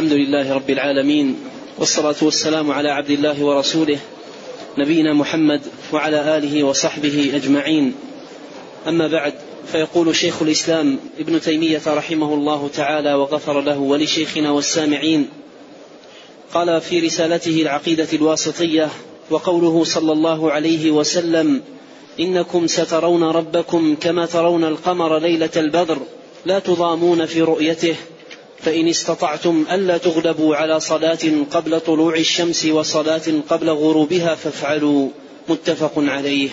الحمد لله رب العالمين والصلاة والسلام على عبد الله ورسوله نبينا محمد وعلى آله وصحبه أجمعين. أما بعد فيقول شيخ الإسلام ابن تيمية رحمه الله تعالى وغفر له ولشيخنا والسامعين قال في رسالته العقيدة الواسطية وقوله صلى الله عليه وسلم إنكم سترون ربكم كما ترون القمر ليلة البدر لا تضامون في رؤيته فإن استطعتم ألا تغلبوا على صلاة قبل طلوع الشمس وصلاة قبل غروبها فافعلوا متفق عليه.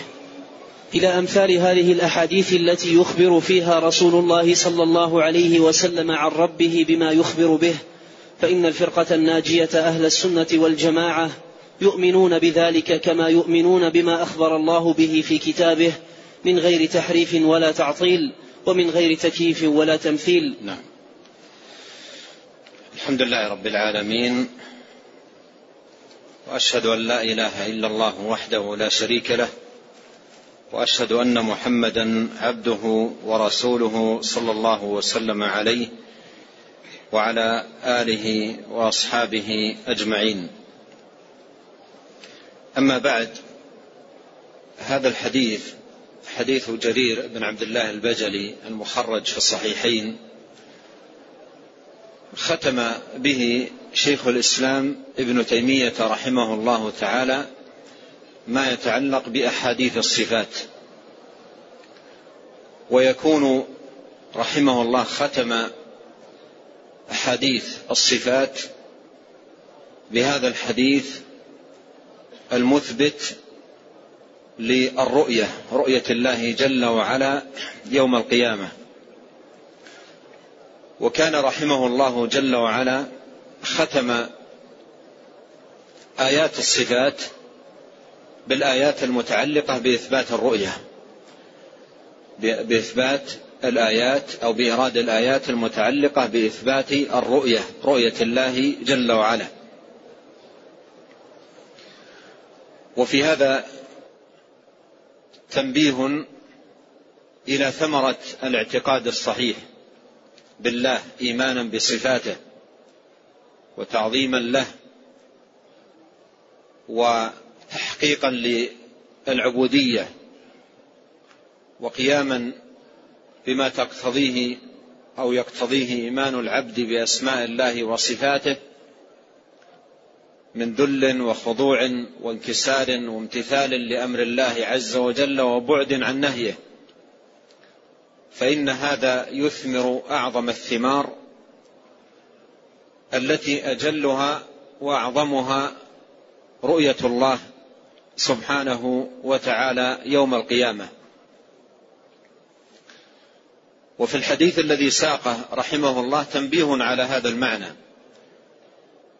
إلى أمثال هذه الأحاديث التي يخبر فيها رسول الله صلى الله عليه وسلم عن ربه بما يخبر به فإن الفرقة الناجية أهل السنة والجماعة يؤمنون بذلك كما يؤمنون بما أخبر الله به في كتابه من غير تحريف ولا تعطيل ومن غير تكييف ولا تمثيل. نعم. الحمد لله رب العالمين وأشهد أن لا إله إلا الله وحده لا شريك له وأشهد أن محمدا عبده ورسوله صلى الله وسلم عليه وعلى آله وأصحابه أجمعين. أما بعد هذا الحديث حديث جرير بن عبد الله البجلي المخرج في الصحيحين ختم به شيخ الإسلام ابن تيمية رحمه الله تعالى ما يتعلق بأحاديث الصفات. ويكون رحمه الله ختم أحاديث الصفات بهذا الحديث المثبت للرؤية رؤية الله جل وعلا يوم القيامة. وكان رحمه الله جل وعلا ختم آيات الصفات بالآيات المتعلقة بإثبات الرؤية بإثبات الآيات أو بايراد الآيات المتعلقة بإثبات الرؤية رؤية الله جل وعلا. وفي هذا تنبيه إلى ثمرة الاعتقاد الصحيح. بالله إيمانا بصفاته وتعظيما له وتحقيقا للعبودية وقياما بما تقتضيه أو يقتضيه إيمان العبد بأسماء الله وصفاته من ذل وخضوع وانكسار وامتثال لأمر الله عز وجل وبعد عن نهيه. فإن هذا يثمر أعظم الثمار التي أجلها وأعظمها رؤية الله سبحانه وتعالى يوم القيامة. وفي الحديث الذي ساقه رحمه الله تنبيه على هذا المعنى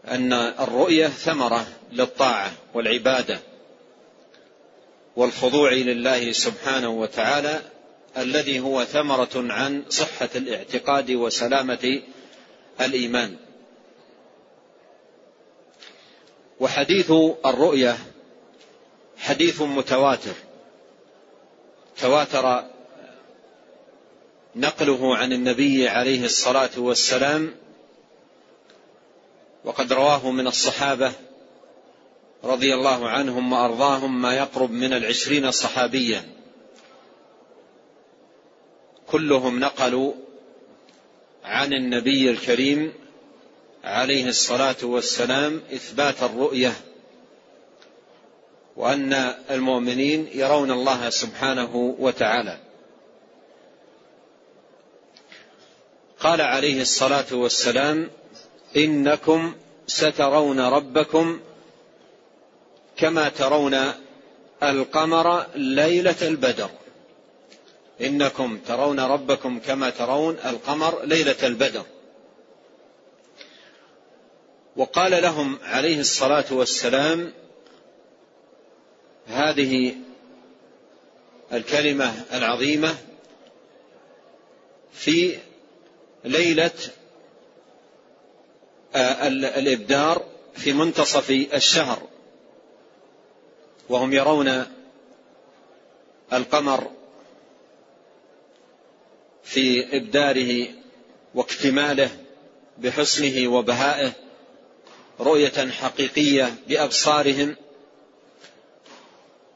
أن الرؤية ثمرة للطاعة والعبادة والخضوع لله سبحانه وتعالى الذي هو ثمرة عن صحة الاعتقاد وسلامة الإيمان. وحديث الرؤية حديث متواتر. تواتر نقله عن النبي عليه الصلاة والسلام وقد رواه من الصحابة رضي الله عنهم وأرضاهم ما يقرب من العشرين صحابيا. كلهم نقلوا عن النبي الكريم عليه الصلاة والسلام إثبات الرؤية وأن المؤمنين يرون الله سبحانه وتعالى. قال عليه الصلاة والسلام إنكم سترون ربكم كما ترون القمر ليلة البدر. إنكم ترون ربكم كما ترون القمر ليلة البدر. وقال لهم عليه الصلاة والسلام هذه الكلمة العظيمة في ليلة آه، الإبدار في منتصف الشهر. وهم يرون القمر في إبداره واكتماله بحسنه وبهائه رؤية حقيقية بأبصارهم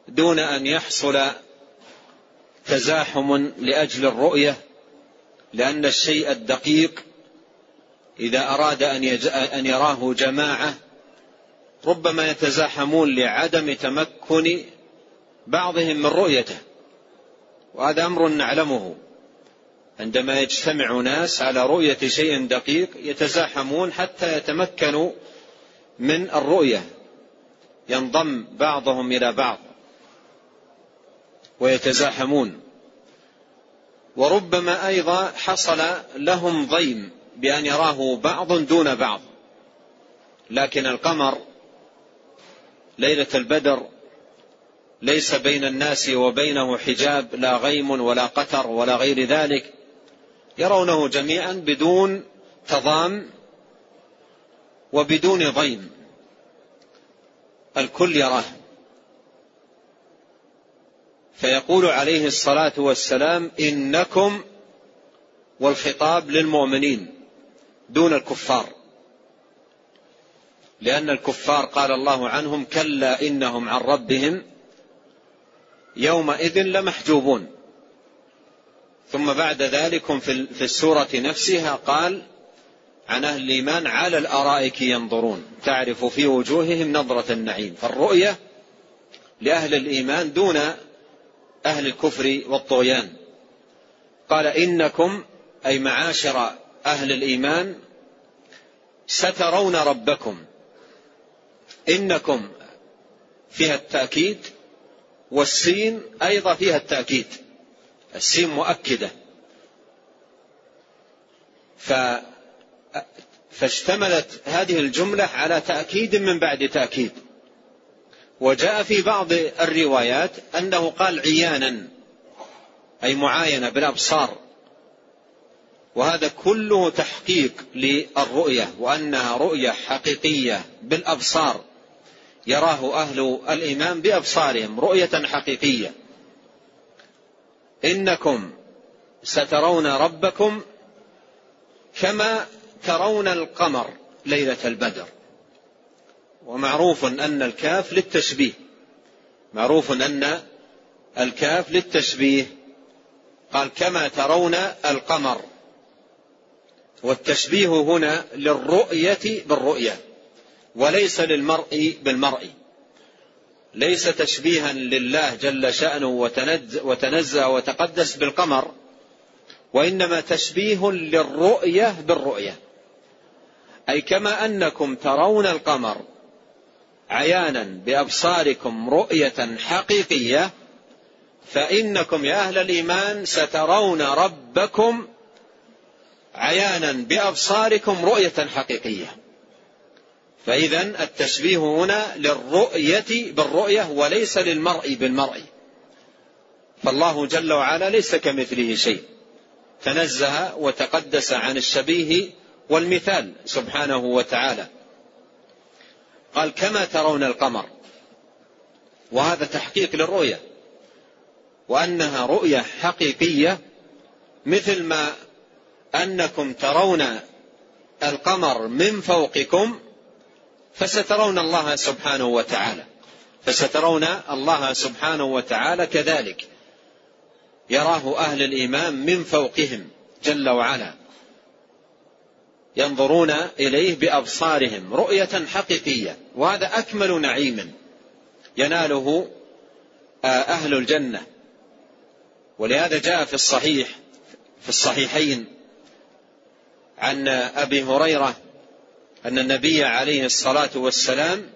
دون أن يحصل تزاحم لأجل الرؤية لأن الشيء الدقيق إذا أراد أن يراه جماعة ربما يتزاحمون لعدم تمكن بعضهم من رؤيته وهذا أمر نعلمه. عندما يجتمع ناس على رؤية شيء دقيق يتزاحمون حتى يتمكنوا من الرؤية. ينضم بعضهم إلى بعض ويتزاحمون. وربما أيضا حصل لهم ضيم بأن يراه بعض دون بعض. لكن القمر ليلة البدر ليس بين الناس وبينه حجاب لا غيم ولا قتر ولا غير ذلك. يرونه جميعا بدون تضام وبدون ضيم. الكل يراه. فيقول عليه الصلاة والسلام إنكم والخطاب للمؤمنين دون الكفار. لأن الكفار قال الله عنهم كلا إنهم عن ربهم يومئذ لمحجوبون. ثم بعد ذلك في السورة نفسها قال عن أهل الإيمان على الأرائك ينظرون. تعرف في وجوههم نظرة النعيم فالرؤية لأهل الإيمان دون أهل الكفر والطغيان. قال إنكم أي معاشر أهل الإيمان سترون ربكم. إنكم فيها التأكيد والسين أيضا فيها التأكيد. السين مؤكدة. ف فاشتملت هذه الجملة على تأكيد من بعد تأكيد. وجاء في بعض الروايات أنه قال عيانا أي معاينة بالأبصار. وهذا كله تحقيق للرؤية وأنها رؤية حقيقية بالأبصار. يراه أهل الإيمان بأبصارهم رؤية حقيقية. إنكم سترون ربكم كما ترون القمر ليلة البدر. ومعروف أن الكاف للتشبيه. معروف أن الكاف للتشبيه. قال كما ترون القمر. والتشبيه هنا للرؤية بالرؤية وليس للمرء بالمرء. ليس تشبيها لله جل شأنه وتنزه وتقدس بالقمر وإنما تشبيه للرؤية بالرؤية. أي كما أنكم ترون القمر عيانا بأبصاركم رؤية حقيقية فإنكم يا أهل الإيمان سترون ربكم عيانا بأبصاركم رؤية حقيقية. فإذا التشبيه هنا للرؤية بالرؤية وليس للمرء بالمرء. فالله جل وعلا ليس كمثله شيء. تنزه وتقدس عن الشبيه والمثال سبحانه وتعالى. قال كما ترون القمر. وهذا تحقيق للرؤية. وأنها رؤية حقيقية مثل ما أنكم ترون القمر من فوقكم فسترون الله سبحانه وتعالى. فسترون الله سبحانه وتعالى كذلك. يراه أهل الإيمان من فوقهم جل وعلا. ينظرون إليه بأبصارهم رؤية حقيقية. وهذا أكمل نعيم يناله أهل الجنة. ولهذا جاء في الصحيح في الصحيحين عن أبي هريرة أن النبي عليه الصلاة والسلام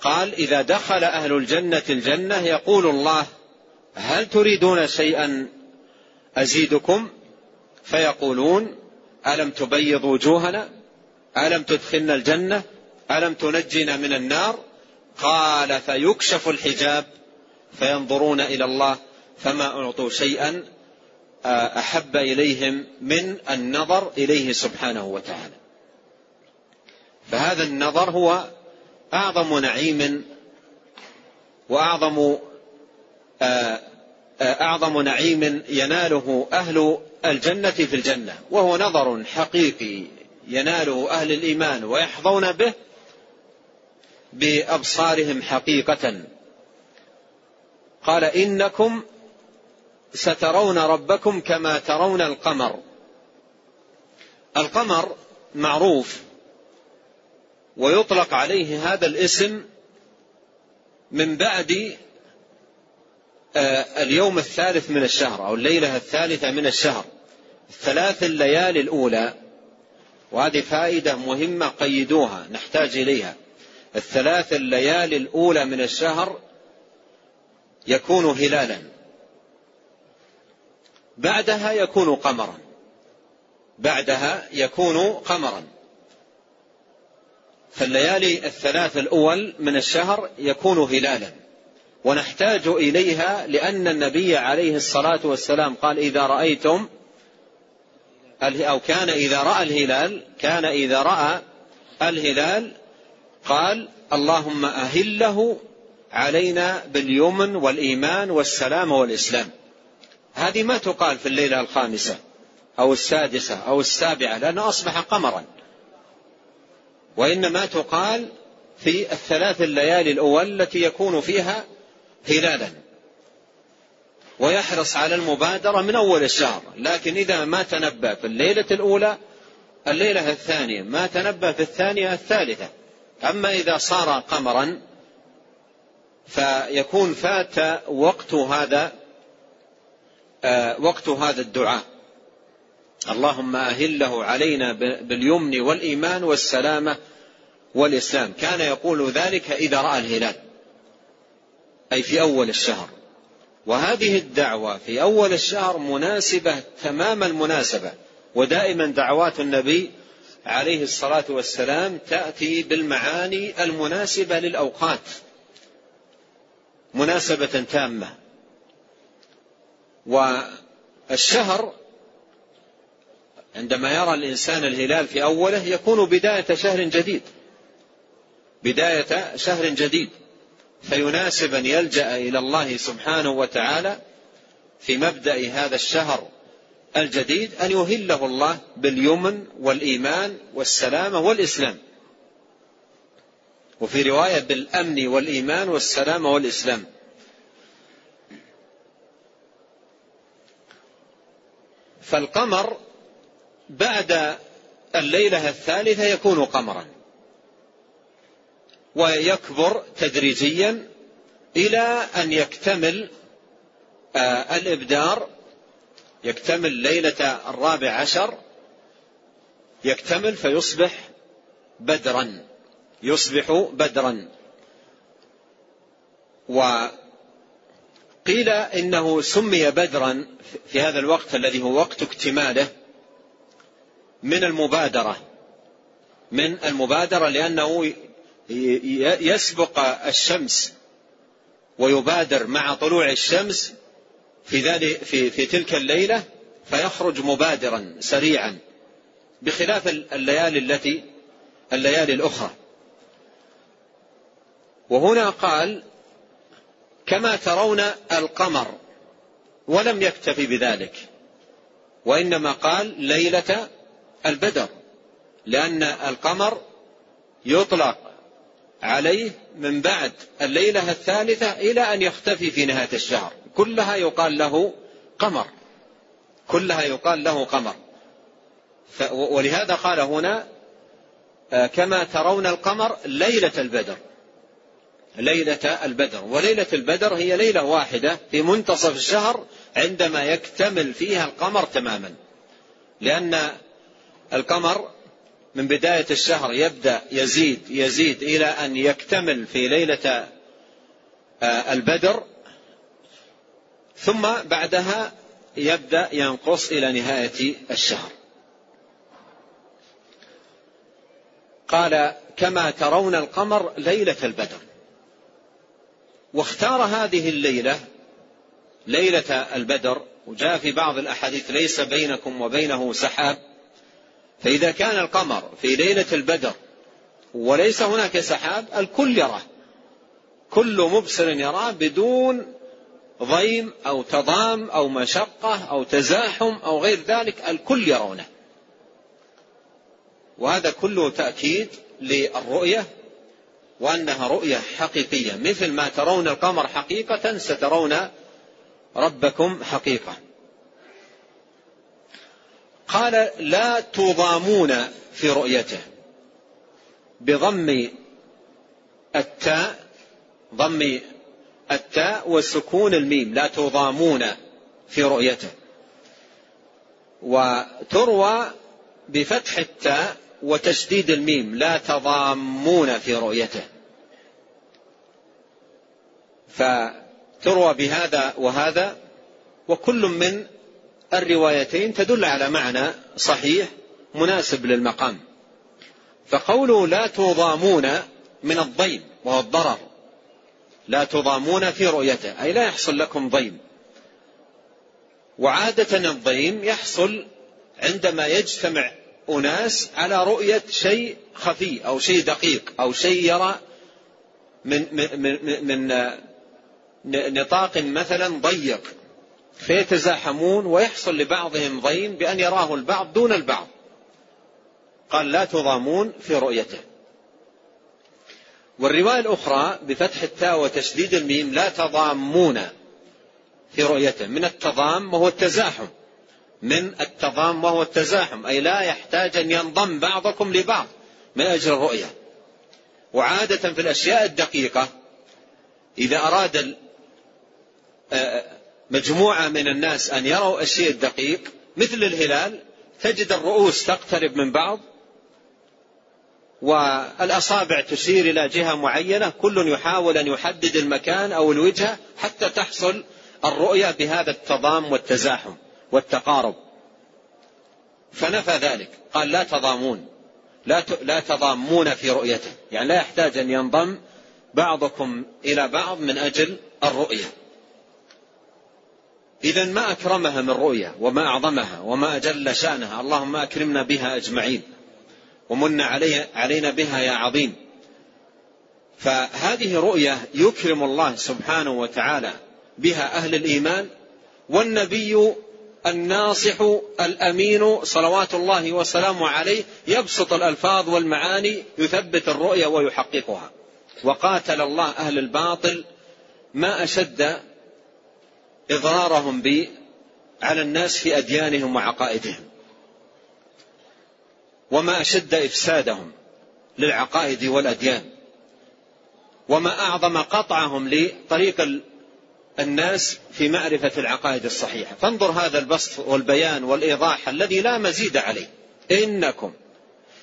قال إذا دخل أهل الجنة الجنة يقول الله هل تريدون شيئا أزيدكم؟ فيقولون ألم تبيض وجوهنا؟ ألم تدخلنا الجنة؟ ألم تنجنا من النار؟ قال فيكشف الحجاب فينظرون إلى الله فما أعطوا شيئا أحب إليهم من النظر إليه سبحانه وتعالى. فهذا النظر هو أعظم نعيم وأعظم أعظم نعيم يناله أهل الجنة في الجنة وهو نظر حقيقي يناله أهل الإيمان ويحظون به بأبصارهم حقيقة. قال إنكم سترون ربكم كما ترون القمر. القمر معروف ويطلق عليه هذا الاسم من بعد آه، اليوم الثالث من الشهر أو الليلة الثالثة من الشهر. الثلاث الليالي الأولى وهذه فائدة مهمة قيدوها نحتاج إليها. الثلاث الليالي الأولى من الشهر يكون هلالا. بعدها يكون قمرا. بعدها يكون قمرا. فالليالي الثلاث الأول من الشهر يكون هلالا. ونحتاج إليها لأن النبي عليه الصلاة والسلام قال إذا رأيتم أو كان إذا رأى الهلال كان إذا رأى الهلال قال اللهم أهله علينا باليمن والإيمان والسلام والإسلام. هذه ما تقال في الليلة الخامسة أو السادسة أو السابعة لأنه أصبح قمرا. وإنما تقال في الثلاث الليالي الأول التي يكون فيها هلالا. ويحرص على المبادرة من أول الشهر. لكن إذا ما تنبأ في الليلة الأولى الليلة الثانية ما تنبأ في الثانية الثالثة. أما إذا صار قمرا فيكون فات وقت هذا وقت هذا الدعاء. اللهم أهله علينا باليمن والإيمان والسلامة والإسلام. كان يقول ذلك إذا رأى الهلال. أي في أول الشهر. وهذه الدعوة في أول الشهر مناسبة تمام المناسبة. ودائما دعوات النبي عليه الصلاة والسلام تأتي بالمعاني المناسبة للأوقات. مناسبة تامة. والشهر عندما يرى الإنسان الهلال في أوله يكون بداية شهر جديد. بداية شهر جديد. فيناسب أن يلجأ إلى الله سبحانه وتعالى في مبدأ هذا الشهر الجديد أن يهله الله باليمن والإيمان والسلامة والإسلام. وفي رواية بالأمن والإيمان والسلامة والإسلام. فالقمر بعد الليلة الثالثة يكون قمرا. ويكبر تدريجيا إلى أن يكتمل آه، الإبدار. يكتمل ليلة الرابع عشر. يكتمل فيصبح بدرا. يصبح بدرا. وقيل إنه سمي بدرا في هذا الوقت الذي هو وقت اكتماله من المبادرة من المبادرة لأنه يسبق الشمس ويبادر مع طلوع الشمس في ذلك في في تلك الليلة فيخرج مبادرا سريعا بخلاف الليالي التي الليالي الأخرى. وهنا قال كما ترون القمر ولم يكتفي بذلك. وإنما قال ليلة البدر لأن القمر يطلق عليه من بعد الليلة الثالثة إلى أن يختفي في نهاية الشهر. كلها يقال له قمر. كلها يقال له قمر. ولهذا قال هنا آه، كما ترون القمر ليلة البدر. ليلة البدر. وليلة البدر هي ليلة واحدة في منتصف الشهر عندما يكتمل فيها القمر تماما. لأن القمر من بداية الشهر يبدأ يزيد يزيد إلى أن يكتمل في ليلة آه، البدر. ثم بعدها يبدأ ينقص إلى نهاية الشهر. قال كما ترون القمر ليلة البدر. واختار هذه الليلة ليلة البدر وجاء في بعض الأحاديث ليس بينكم وبينه سحاب. فإذا كان القمر في ليلة البدر وليس هناك سحاب الكل يراه. كل مبصر يراه بدون ضيم أو تضام أو مشقة أو تزاحم أو غير ذلك الكل يرونه. وهذا كله تأكيد للرؤية وأنها رؤية حقيقية. مثل ما ترون القمر حقيقة سترون ربكم حقيقة. قال لا تضامون في رؤيته. بضم التاء ضم التاء وسكون الميم. لا تضامون في رؤيته. وتروى بفتح التاء وتشديد الميم لا تضامون في رؤيته. فتروى بهذا وهذا وكل من الروايتين تدل على معنى صحيح مناسب للمقام. فقوله لا تضامون من الضيم وهو الضرر. لا تضامون في رؤيته أي لا يحصل لكم ضيم. وعادة الضيم يحصل عندما يجتمع أناس على رؤية شيء خفي أو شيء دقيق أو شيء يرى من, من, من, نطاق مثلا ضيق. فيتزاحمون ويحصل لبعضهم ضيم بأن يراه البعض دون البعض. قال لا تضامون في رؤيته. والرواية الأخرى بفتح التاء وتشديد الميم لا تضامون في رؤيته. من التضام وهو التزاحم. من التضام وهو التزاحم أي لا يحتاج أن ينضم بعضكم لبعض من أجل الرؤية. وعادة في الأشياء الدقيقة إذا أراد مجموعة من الناس أن يروا الشيء الدقيق مثل الهلال تجد الرؤوس تقترب من بعض والأصابع تشير إلى جهة معينة كل يحاول أن يحدد المكان أو الوجهة حتى تحصل الرؤية بهذا التضام والتزاحم. والتقارب. فنفى ذلك. قال لا تضامون. لا لا تضامون في رؤيته. يعني لا يحتاج أن ينضم بعضكم إلى بعض من أجل الرؤية. إذا ما أكرمها من رؤية وما أعظمها وما أجل شأنها اللهم أكرمنا بها أجمعين ومن علي علينا بها يا عظيم. فهذه رؤية يكرم الله سبحانه وتعالى بها أهل الإيمان والنبي الناصح الأمين صلوات الله وسلامه عليه يبسط الألفاظ والمعاني يثبت الرؤية ويحققها. وقاتل الله أهل الباطل ما أشد إضرارهم ب على الناس في أديانهم وعقائدهم. وما أشد إفسادهم للعقائد والأديان. وما أعظم قطعهم لطريق الناس في معرفة العقائد الصحيحة. فانظر هذا البسط والبيان والإيضاح الذي لا مزيد عليه. إنكم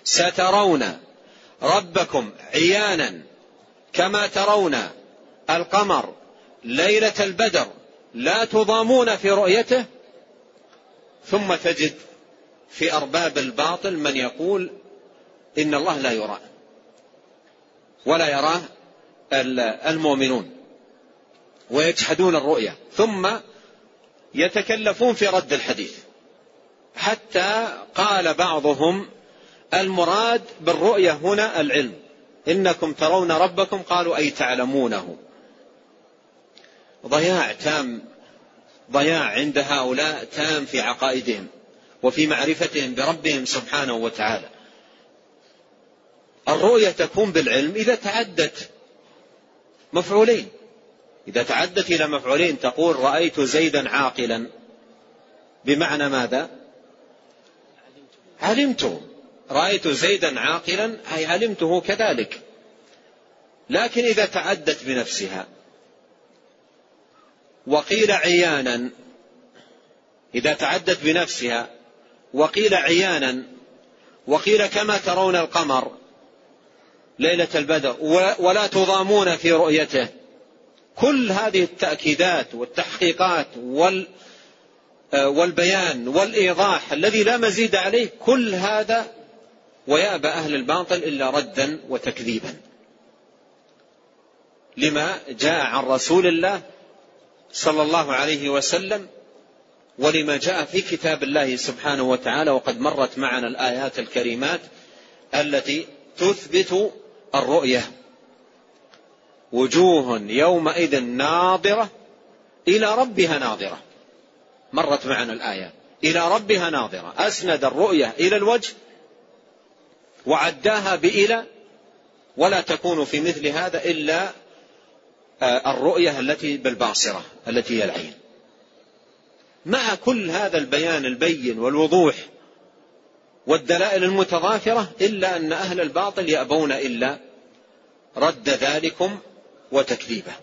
سترون ربكم عيانا كما ترون القمر ليلة البدر لا تضامون في رؤيته. ثم تجد في أرباب الباطل من يقول إن الله لا يرى ولا يراه المؤمنون. ويجحدون الرؤيا. ثم يتكلفون في رد الحديث. حتى قال بعضهم المراد بالرؤية هنا العلم. إنكم ترون ربكم قالوا أي تعلمونه. ضياع تام ضياع عند هؤلاء تام في عقائدهم وفي معرفتهم بربهم سبحانه وتعالى. الرؤية تكون بالعلم إذا تعدت مفعولين. إذا تعدت إلى مفعولين تقول رأيت زيدا عاقلا. بمعنى ماذا؟ علمته. رأيت زيدا عاقلا أي علمته كذلك. لكن إذا تعدت بنفسها. وقيل عيانا. إذا تعدت بنفسها. وقيل عيانا. وقيل كما ترون القمر. ليلة البدر. ولا تضامون في رؤيته. كل هذه التأكيدات والتحقيقات وال والبيان والإيضاح الذي لا مزيد عليه كل هذا ويأبى أهل الباطل إلا ردا وتكذيبا. لما جاء عن رسول الله صلى الله عليه وسلم ولما جاء في كتاب الله سبحانه وتعالى وقد مرت معنا الآيات الكريمات التي تثبت الرؤية. وجوه يومئذ ناظرة إلى ربها ناظرة. مرت معنا الآيات إلى ربها ناظرة. أسند الرؤية إلى الوجه وعداها بإلى ولا تكون في مثل هذا إلا آه، الرؤية التي بالباصرة التي هي العين. مع كل هذا البيان البين والوضوح والدلائل المتضافرة إلا أن أهل الباطل يأبون إلا رد ذلكم وتكذيبه.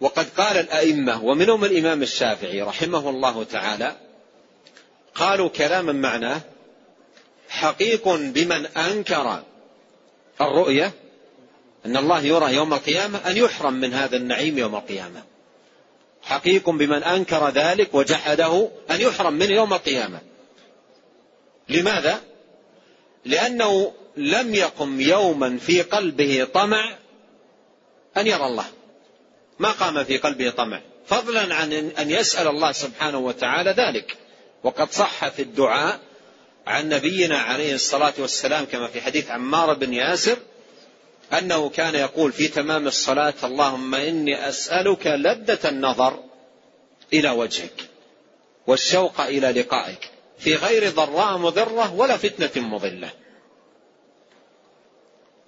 وقد قال الأئمة ومنهم الإمام الشافعي رحمه الله تعالى قالوا كلاما معناه حقيق بمن أنكر الرؤية أن الله يرى يوم القيامة أن يحرم من هذا النعيم يوم القيامة. حقيق بمن أنكر ذلك وجحده أن يحرم من يوم القيامة. لماذا؟ لأنه لم يقم يوما في قلبه طمع أن يرى الله. ما قام في قلبه طمع. فضلا عن أن يسأل الله سبحانه وتعالى ذلك. وقد صح في الدعاء عن نبينا عليه الصلاة والسلام كما في حديث عمار بن ياسر أنه كان يقول في تمام الصلاة اللهم إني أسألك لذة النظر إلى وجهك والشوق إلى لقائك في غير ضراء مضرة ولا فتنة مضلة.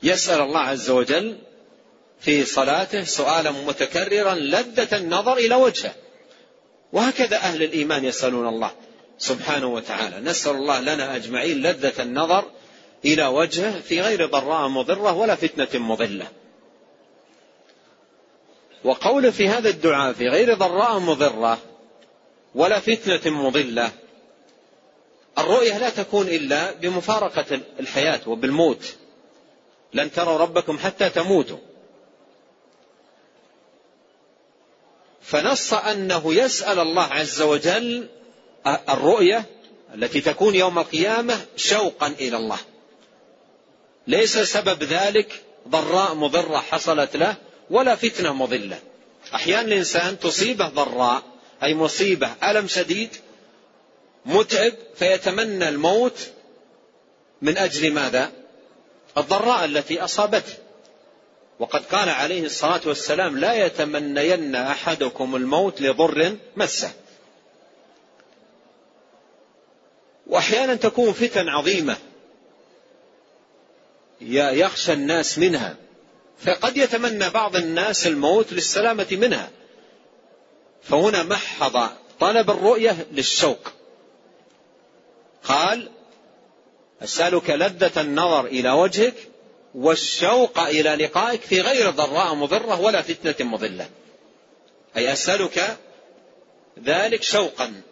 يسأل الله عز وجل في صلاته سؤالا متكررا لذة النظر إلى وجهه. وهكذا أهل الإيمان يسألون الله سبحانه وتعالى. نسأل الله لنا أجمعين لذة النظر إلى وجهه في غير ضراء مضرة ولا فتنة مضلة. وقول في هذا الدعاء في غير ضراء مضرة ولا فتنة مضلة الرؤية لا تكون إلا بمفارقة الحياة وبالموت. لن تروا ربكم حتى تموتوا. فنص أنه يسأل الله عز وجل الرؤية التي تكون يوم القيامة شوقا إلى الله. ليس سبب ذلك ضراء مضرة حصلت له ولا فتنة مضلة. أحيانا الإنسان تصيبه ضراء أي مصيبة ألم شديد متعب فيتمنى الموت من أجل ماذا؟ الضراء التي أصابته. وقد قال عليه الصلاة والسلام لا يتمنين أحدكم الموت لضر مسه. وأحيانا تكون فتن عظيمة يخشى الناس منها. فقد يتمنى بعض الناس الموت للسلامة منها. فهنا محض طلب الرؤية للشوق. قال أسألك لذة النظر إلى وجهك والشوق إلى لقائك في غير ضراء مضرة ولا فتنة مضلة. أي أسألك ذلك شوقا.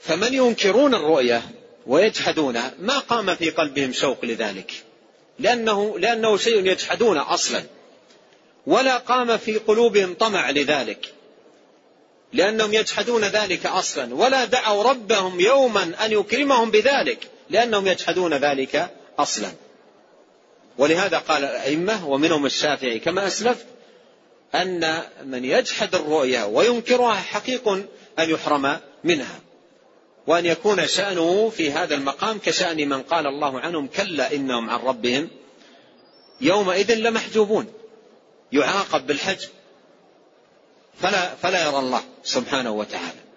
فمن ينكرون الرؤية ويجحدونها ما قام في قلبهم شوق لذلك؟ لأنه, لأنه شيء يجحدون أصلا. ولا قام في قلوبهم طمع لذلك. لأنهم يجحدون ذلك أصلا. ولا دعوا ربهم يوما أن يكرمهم بذلك. لأنهم يجحدون ذلك أصلا. ولهذا قال الأئمة ومنهم الشافعي كما أسلفت أن من يجحد الرؤيا وينكرها حقيق أن يحرم منها وأن يكون شأنه في هذا المقام كشأن من قال الله عنهم كلا إنهم عن ربهم يومئذ لمحجوبون يعاقب بالحجب فلا فلا يرى الله سبحانه وتعالى.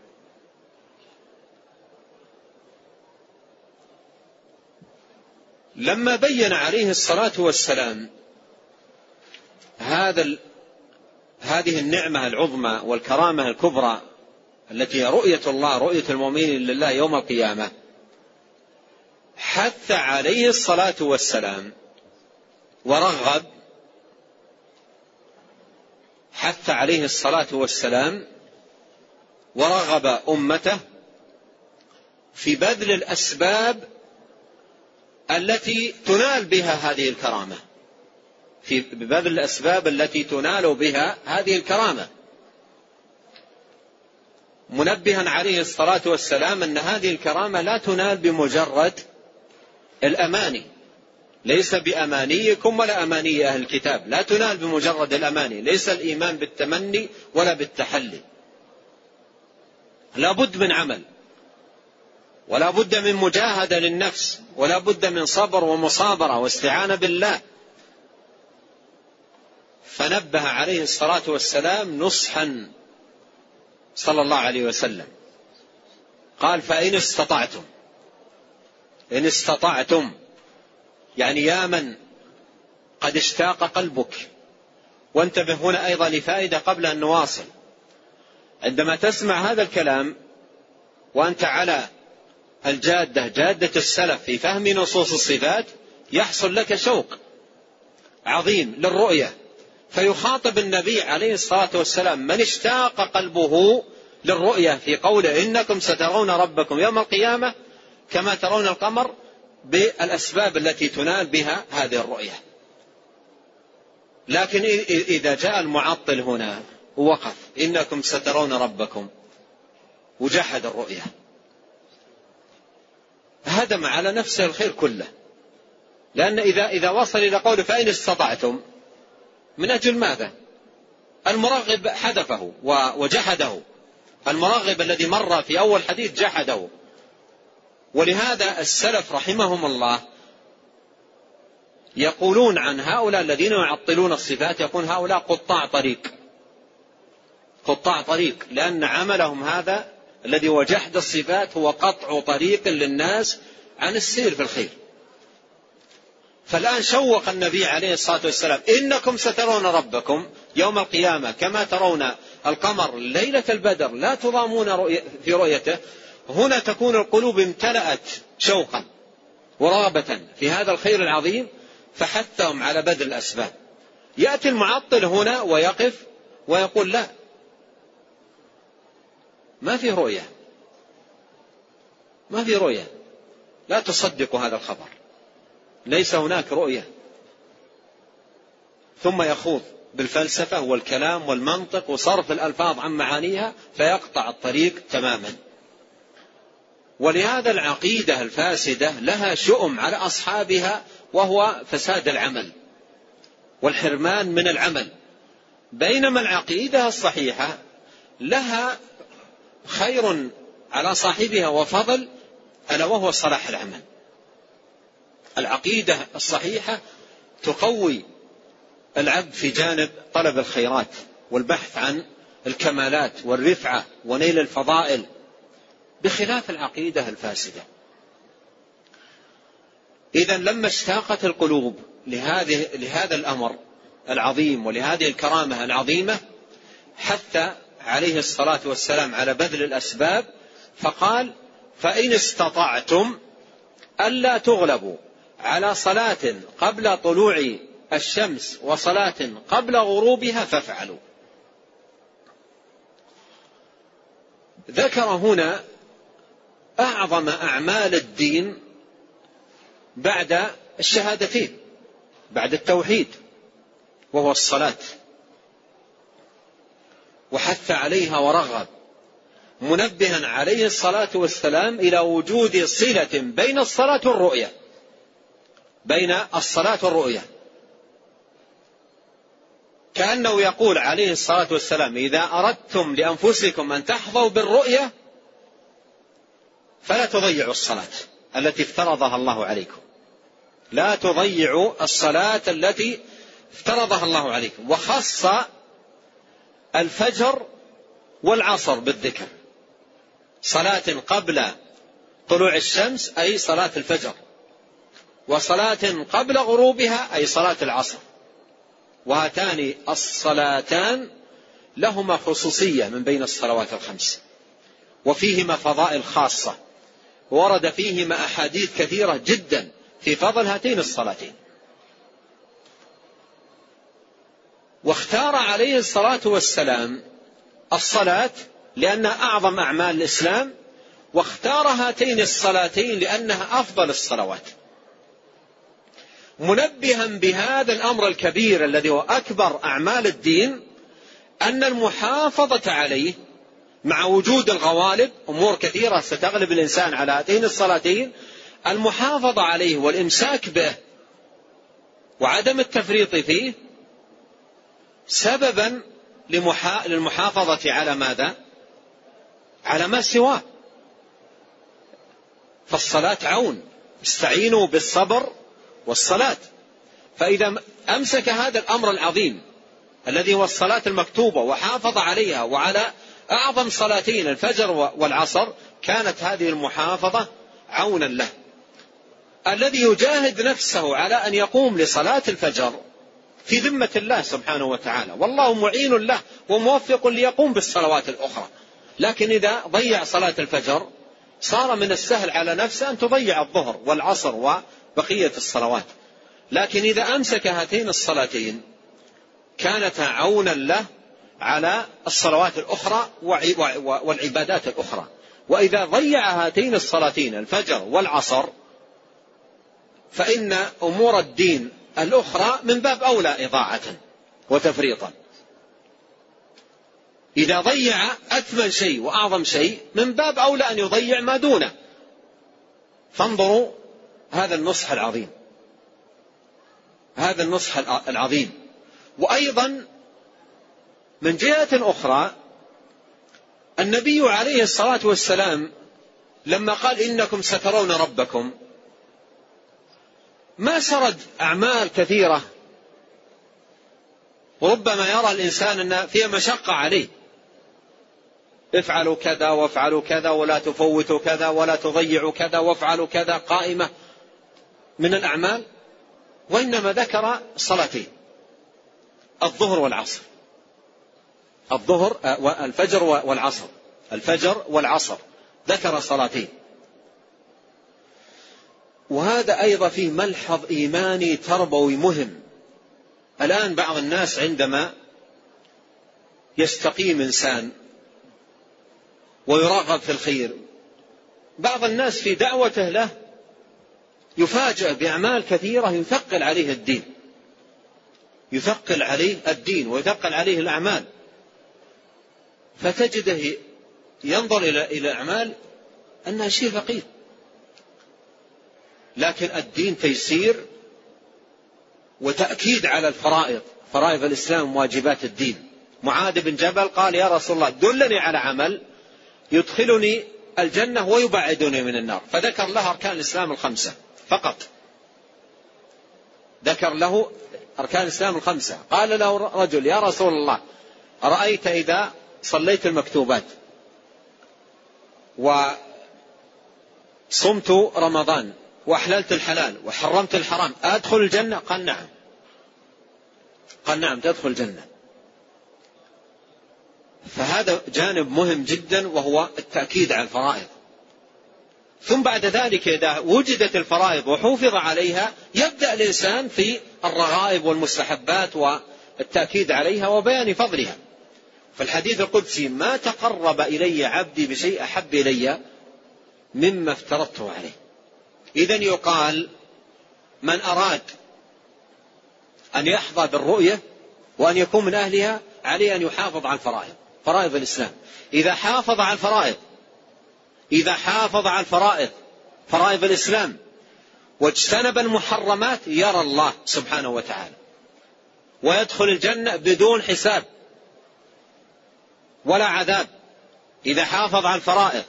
لما بين عليه الصلاة والسلام هذا هذه النعمة العظمى والكرامة الكبرى التي هي رؤية الله رؤية المؤمنين لله يوم القيامة حث عليه الصلاة والسلام ورغب حث عليه الصلاة والسلام ورغب أمته في بذل الأسباب التي تنال بها هذه الكرامة. في بذل الأسباب التي تنال بها هذه الكرامة. منبها عليه الصلاة والسلام أن هذه الكرامة لا تنال بمجرد الأماني. ليس بأمانيكم ولا أماني أهل الكتاب. لا تنال بمجرد الأماني. ليس الإيمان بالتمني ولا بالتحلي. لا بد من عمل. ولا بد من مجاهدة للنفس ولا بد من صبر ومصابرة واستعانة بالله. فنبه عليه الصلاة والسلام نصحا صلى الله عليه وسلم. قال فإن استطعتم إن استطعتم يعني يا من قد اشتاق قلبك وانتبه هنا أيضا لفائدة قبل أن نواصل. عندما تسمع هذا الكلام وأنت على الجادة جادة السلف في فهم نصوص الصفات يحصل لك شوق عظيم للرؤية. فيخاطب النبي عليه الصلاة والسلام من اشتاق قلبه للرؤية في قوله إنكم سترون ربكم يوم القيامة كما ترون القمر بالأسباب التي تنال بها هذه الرؤية. لكن إذا جاء المعطل هنا ووقف إنكم سترون ربكم وجحد الرؤية. هدم على نفسه الخير كله. لأن إذا إذا وصل إلى قوله فإن استطعتم من أجل ماذا؟ المرغب حذفه وجحده. المرغب الذي مر في أول حديث جحده. ولهذا السلف رحمهم الله يقولون عن هؤلاء الذين يعطلون الصفات يقول هؤلاء قطاع طريق. قطاع طريق لأن عملهم هذا الذي هو جحد الصفات هو قطع طريق للناس عن السير في الخير. فالآن شوق النبي عليه الصلاة والسلام إنكم سترون ربكم يوم القيامة كما ترون القمر ليلة البدر لا تضامون في رؤيته. هنا تكون القلوب امتلأت شوقا ورغبة في هذا الخير العظيم فحثهم على بذل الأسباب. يأتي المعطل هنا ويقف ويقول لا ما في رؤية. ما في رؤية. لا تصدقوا هذا الخبر. ليس هناك رؤية. ثم يخوض بالفلسفة والكلام والمنطق وصرف الألفاظ عن معانيها فيقطع الطريق تماما. ولهذا العقيدة الفاسدة لها شؤم على أصحابها وهو فساد العمل والحرمان من العمل. بينما العقيدة الصحيحة لها خير على صاحبها وفضل ألا وهو صلاح العمل. العقيدة الصحيحة تقوي العبد في جانب طلب الخيرات والبحث عن الكمالات والرفعة ونيل الفضائل بخلاف العقيدة الفاسدة. إذا لما اشتاقت القلوب لهذه لهذا الأمر العظيم ولهذه الكرامة العظيمة حتى عليه الصلاة والسلام على بذل الأسباب فقال فإن استطعتم ألا تغلبوا على صلاة قبل طلوع الشمس وصلاة قبل غروبها فافعلوا. ذكر هنا أعظم أعمال الدين بعد الشهادتين بعد التوحيد وهو الصلاة. وحث عليها ورغب. منبها عليه الصلاة والسلام إلى وجود صلة بين الصلاة والرؤية. بين الصلاة والرؤية. كأنه يقول عليه الصلاة والسلام إذا أردتم لأنفسكم أن تحظوا بالرؤية فلا تضيعوا الصلاة التي افترضها الله عليكم. لا تضيعوا الصلاة التي افترضها الله عليكم. وخص الفجر والعصر بالذكر. صلاة قبل طلوع الشمس أي صلاة الفجر. وصلاة قبل غروبها أي صلاة العصر. وهاتان الصلاتان لهما خصوصية من بين الصلوات الخمس. وفيهما فضائل خاصة. ورد فيهما أحاديث كثيرة جدا في فضل هاتين الصلاتين. واختار عليه الصلاة والسلام الصلاة لأنها أعظم أعمال الإسلام واختار هاتين الصلاتين لأنها أفضل الصلوات. منبها بهذا الأمر الكبير الذي هو أكبر أعمال الدين أن المحافظة عليه مع وجود الغوالب أمور كثيرة ستغلب الإنسان على هاتين الصلاتين المحافظة عليه والإمساك به وعدم التفريط فيه سببا للمحافظة على ماذا؟ على ما سواه. فالصلاة عون. استعينوا بالصبر والصلاة. فإذا أمسك هذا الأمر العظيم الذي هو الصلاة المكتوبة وحافظ عليها وعلى أعظم صلاتين الفجر والعصر كانت هذه المحافظة عونا له. الذي يجاهد نفسه على أن يقوم لصلاة الفجر في ذمة الله سبحانه وتعالى. والله معين له وموفق ليقوم بالصلوات الأخرى. لكن إذا ضيع صلاة الفجر صار من السهل على نفسه أن تضيع الظهر والعصر وبقية الصلوات. لكن إذا أمسك هاتين الصلاتين كانتا عونا له على الصلوات الأخرى والعبادات الأخرى. وإذا ضيع هاتين الصلاتين الفجر والعصر فإن أمور الدين الأخرى من باب أولى إضاعة وتفريطا. إذا ضيع أثمن شيء وأعظم شيء من باب أولى أن يضيع ما دونه. فانظروا هذا النصح العظيم. هذا النصح العظيم. وأيضا من جهة أخرى النبي عليه الصلاة والسلام لما قال إنكم سترون ربكم ما سرد أعمال كثيرة. وربما يرى الإنسان أن فيها مشقة عليه. افعلوا كذا وافعلوا كذا ولا تفوتوا كذا ولا تضيعوا كذا وافعلوا كذا قائمة من الأعمال. وإنما ذكر صلاتين. الظهر والعصر. الظهر آه، الفجر والعصر. الفجر والعصر. ذكر صلاتين. وهذا أيضا فيه ملحظ إيماني تربوي مهم. الآن بعض الناس عندما يستقيم إنسان ويرغب في الخير بعض الناس في دعوته له يفاجأ بأعمال كثيرة يثقل عليه الدين. يثقل عليه الدين ويثقل عليه الأعمال. فتجده ينظر إلى إلى أعمال أنها شيء ثقيل لكن الدين تيسير وتأكيد على الفرائض. فرائض الإسلام واجبات الدين. معاذ بن جبل قال يا رسول الله دلني على عمل يدخلني الجنة ويبعدني من النار. فذكر له أركان الإسلام الخمسة فقط. ذكر له أركان الإسلام الخمسة. قال له رجل يا رسول الله أرأيت إذا صليت المكتوبات وصمت رمضان وأحللت الحلال وحرمت الحرام. أدخل الجنة؟ قال نعم. قال نعم تدخل الجنة. فهذا جانب مهم جدا وهو التأكيد على الفرائض. ثم بعد ذلك إذا وجدت الفرائض وحوفظ عليها يبدأ الإنسان في الرغائب والمستحبات والتأكيد عليها وبيان فضلها. فالحديث القدسي ما تقرب إلي عبدي بشيء أحب إلي مما افترضته عليه. إذا يقال من أراد أن يحظى بالرؤية وأن يكون من أهلها عليه أن يحافظ على الفرائض فرائض الإسلام. إذا حافظ على الفرائض إذا حافظ على الفرائض فرائض الإسلام واجتنب المحرمات يرى الله سبحانه وتعالى. ويدخل الجنة بدون حساب ولا عذاب. إذا حافظ على الفرائض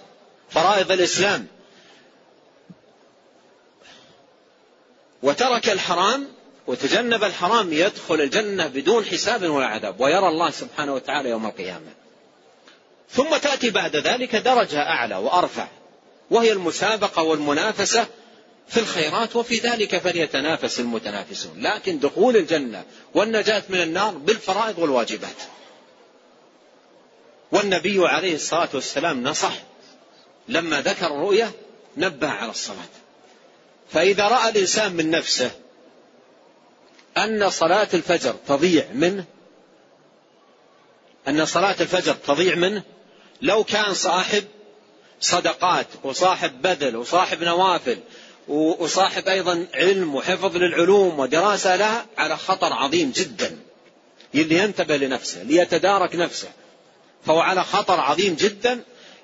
فرائض الإسلام وترك الحرام وتجنب الحرام يدخل الجنة بدون حساب ولا عذاب ويرى الله سبحانه وتعالى يوم القيامة. ثم تأتي بعد ذلك درجة أعلى وأرفع وهي المسابقة والمنافسة في الخيرات وفي ذلك فليتنافس المتنافسون. لكن دخول الجنة والنجاة من النار بالفرائض والواجبات. والنبي عليه الصلاة والسلام نصح لما ذكر الرؤية نبه على الصلاة. فإذا رأى الإنسان من نفسه أن صلاة الفجر تضيع منه أن صلاة الفجر تضيع منه لو كان صاحب صدقات وصاحب بذل وصاحب نوافل وصاحب أيضا علم وحفظ للعلوم ودراسة لها على خطر عظيم جدا لينتبه لنفسه ليتدارك نفسه فهو على خطر عظيم جدا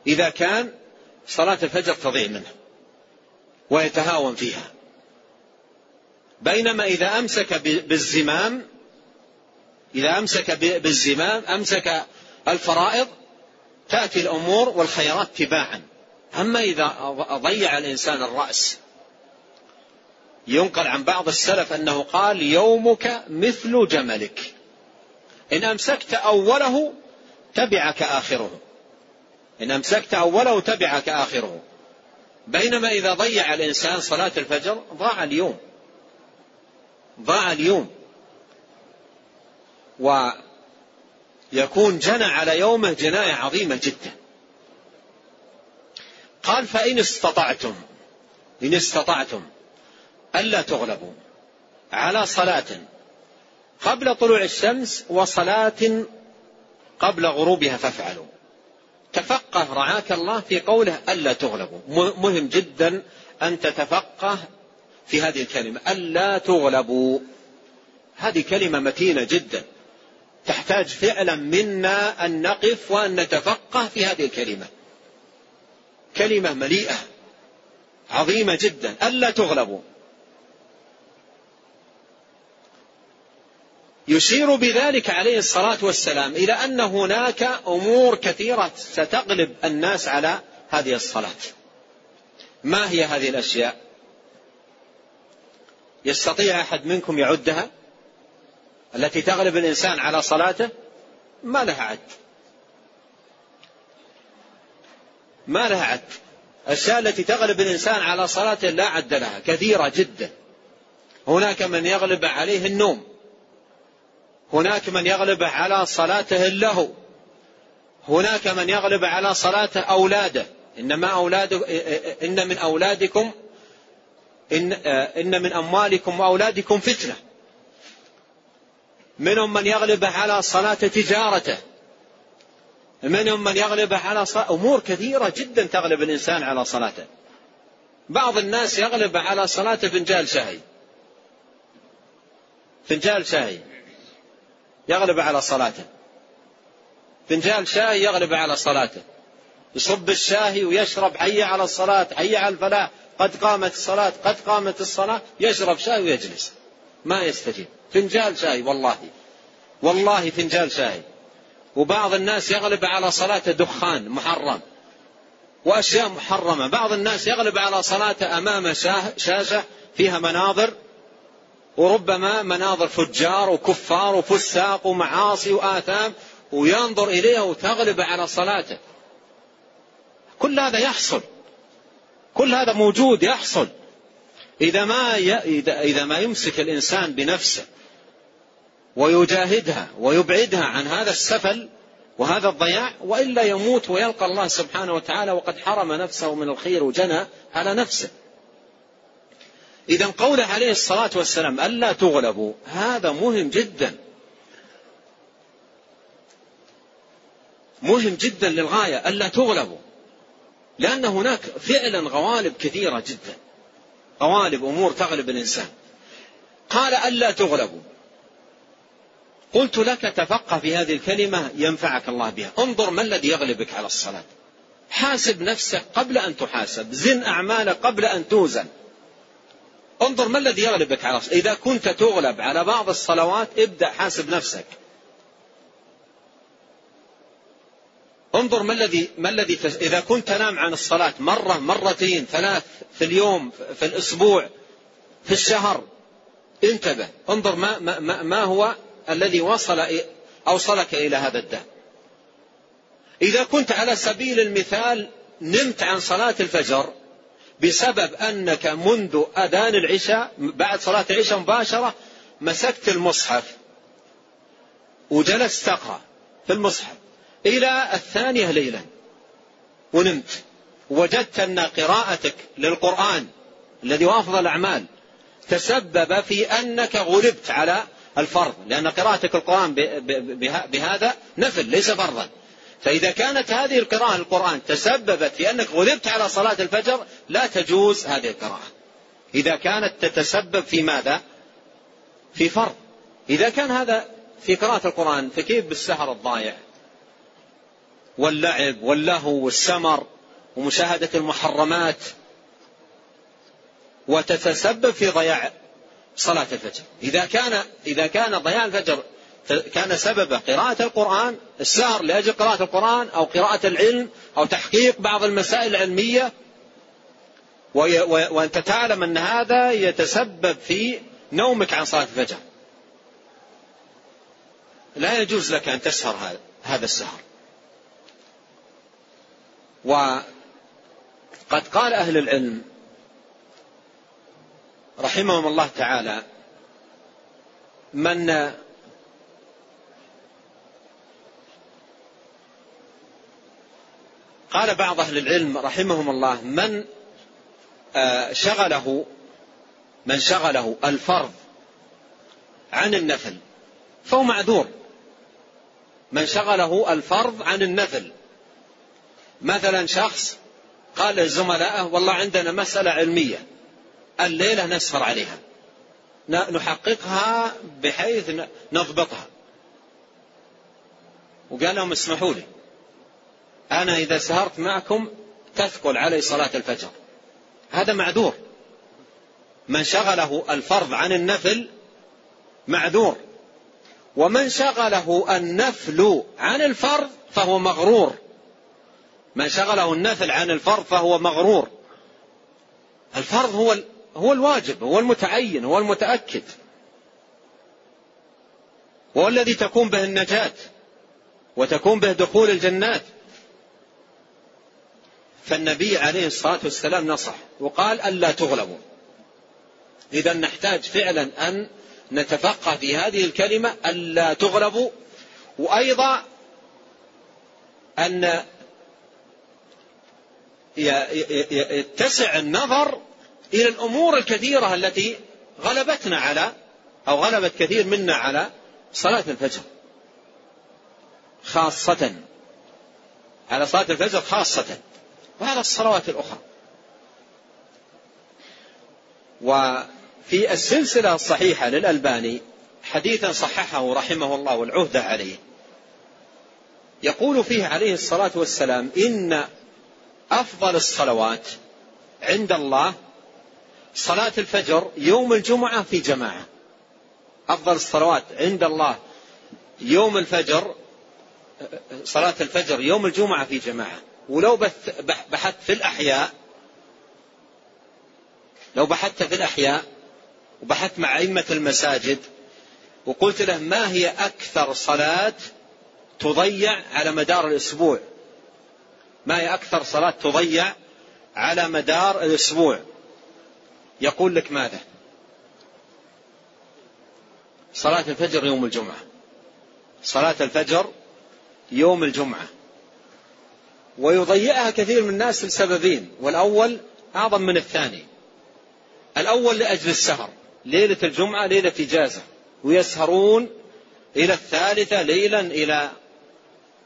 إذا كان صلاة الفجر تضيع منه. ويتهاون فيها. بينما إذا أمسك بالزمام إذا أمسك بالزمام أمسك الفرائض تأتي الأمور والخيرات تباعا. أما إذا ضيع الإنسان الرأس ينقل عن بعض السلف أنه قال يومك مثل جملك. إن أمسكت أوله تبعك آخره. إن أمسكت أوله تبعك آخره. بينما إذا ضيع الإنسان صلاة الفجر ضاع اليوم. ضاع اليوم. ويكون جنى على يومه جناية عظيمة جدا. قال فإن استطعتم إن استطعتم ألا تغلبوا على صلاة قبل طلوع الشمس وصلاة قبل غروبها فافعلوا. تفقه رعاك الله في قوله ألا تغلبوا. مهم جدا أن تتفقه في هذه الكلمة ألا تغلبوا. هذه كلمة متينة جدا. تحتاج فعلا منا أن نقف وأن نتفقه في هذه الكلمة. كلمة مليئة عظيمة جدا. ألا تغلبوا. يشير بذلك عليه الصلاة والسلام إلى أن هناك أمور كثيرة ستغلب الناس على هذه الصلاة. ما هي هذه الأشياء؟ يستطيع أحد منكم يعدها؟ التي تغلب الإنسان على صلاته؟ ما لها عد. ما لها عد. الأشياء التي تغلب الإنسان على صلاته لا عد لها كثيرة جدا. هناك من يغلب عليه النوم. هناك من يغلب على صلاته اللهو هناك من يغلب على صلاته أولاده. إنما أولاد إن من أولادكم إن, إن من أموالكم وأولادكم فتنة. منهم من يغلب على صلاة تجارته. منهم من يغلب على صلاة أمور كثيرة جدا تغلب الإنسان على صلاته. بعض الناس يغلب على صلاة فنجال شاي فنجال شاي يغلب على صلاته. فنجان شاي يغلب على صلاته. يصب الشاهي ويشرب حي على الصلاة حي على الفلاح. قد قامت الصلاة قد قامت الصلاة. يشرب شاي ويجلس. ما يستجيب. فنجان شاي والله. والله فنجان شاي وبعض الناس يغلب على صلاة دخان محرم. وأشياء محرمة. بعض الناس يغلب على صلاة أمام شاشة فيها مناظر وربما مناظر فجار وكفار وفساق ومعاصي وآثام وينظر إليها وتغلب على صلاته. كل هذا يحصل. كل هذا موجود يحصل. إذا ما ي... إذا... ما يمسك الإنسان بنفسه ويجاهدها ويبعدها عن هذا السفل وهذا الضياع وإلا يموت ويلقى الله سبحانه وتعالى وقد حرم نفسه من الخير وجنى على نفسه. إذا قوله عليه الصلاة والسلام ألا تغلبوا هذا مهم جدا. مهم جدا للغاية ألا تغلبوا. لأن هناك فعلا غوالب كثيرة جدا. غوالب أمور تغلب الإنسان. قال ألا تغلبوا. قلت لك تفقه في هذه الكلمة ينفعك الله بها. انظر ما الذي يغلبك على الصلاة. حاسب نفسك قبل أن تحاسب. زن أعمالك قبل أن توزن. انظر ما الذي يغلبك على إذا كنت تغلب على بعض الصلوات ابدأ حاسب نفسك. انظر ما الذي ما الذي تس... إذا كنت تنام عن الصلاة مرة مرتين ثلاث في اليوم في الأسبوع في الشهر انتبه. انظر ما ما, ما هو الذي وصل أوصلك إلى هذا الداء إذا كنت على سبيل المثال نمت عن صلاة الفجر بسبب أنك منذ أذان العشاء بعد صلاة العشاء مباشرة مسكت المصحف وجلست تقرأ في المصحف. إلى الثانية ليلا ونمت. وجدت أن قراءتك للقرآن الذي هو أفضل الأعمال تسبب في أنك غلبت على الفرض لأن قراءتك القرآن بهذا نفل ليس فرضا. فإذا كانت هذه القراءة القرآن تسببت في أنك غلبت على صلاة الفجر لا تجوز هذه القراءة. إذا كانت تتسبب في ماذا؟ في فرض. إذا كان هذا في قراءة القرآن فكيف بالسهر الضايع؟ واللعب واللهو والسمر ومشاهدة المحرمات وتتسبب في ضياع صلاة الفجر. إذا كان إذا كان ضياع الفجر كان سبب قراءة القرآن السهر لأجل قراءة القرآن أو قراءة العلم أو تحقيق بعض المسائل العلمية. وأنت تعلم أن هذا يتسبب في نومك عن صلاة الفجر. لا يجوز لك أن تسهر هذا السهر. وقد قال أهل العلم رحمهم الله تعالى من قال بعض أهل العلم رحمهم الله من آه، شغله من شغله الفرض عن النفل فهو معذور. من شغله الفرض عن النفل. مثلا شخص قال لزملائه والله عندنا مسألة علمية الليلة نسهر عليها نحققها بحيث نضبطها. وقال لهم اسمحوا لي. أنا إذا سهرت معكم تثقل علي صلاة الفجر. هذا معذور. من شغله الفرض عن النفل معذور. ومن شغله النفل عن الفرض فهو مغرور. من شغله النفل عن الفرض فهو مغرور. الفرض هو هو الواجب هو المتعين هو المتأكد. هو الذي تكون به النجاة وتكون به دخول الجنات. فالنبي عليه الصلاة والسلام نصح وقال ألا تغلبوا. إذا نحتاج فعلا أن نتفقه في هذه الكلمة ألا تغلبوا. وأيضا أن يتسع النظر إلى الأمور الكثيرة التي غلبتنا على أو غلبت كثير منا على صلاة الفجر. خاصة على صلاة الفجر خاصة. وعلى الصلوات الأخرى. وفي السلسلة الصحيحة للألباني حديثا صححه رحمه الله والعهد عليه. يقول فيه عليه الصلاة والسلام إن أفضل الصلوات عند الله صلاة الفجر يوم الجمعة في جماعة. أفضل الصلوات عند الله يوم الفجر صلاة الفجر يوم الجمعة في جماعة. ولو بحثت في الأحياء لو بحثت في الأحياء وبحثت مع أئمة المساجد وقلت له ما هي أكثر صلاة تضيع على مدار الأسبوع؟ ما هي أكثر صلاة تضيع على مدار الأسبوع؟ يقول لك ماذا؟ صلاة الفجر يوم الجمعة. صلاة الفجر يوم الجمعة. ويضيعها كثير من الناس لسببين والأول أعظم من الثاني. الأول لأجل السهر ليلة الجمعة ليلة إجازة. ويسهرون إلى الثالثة ليلا إلى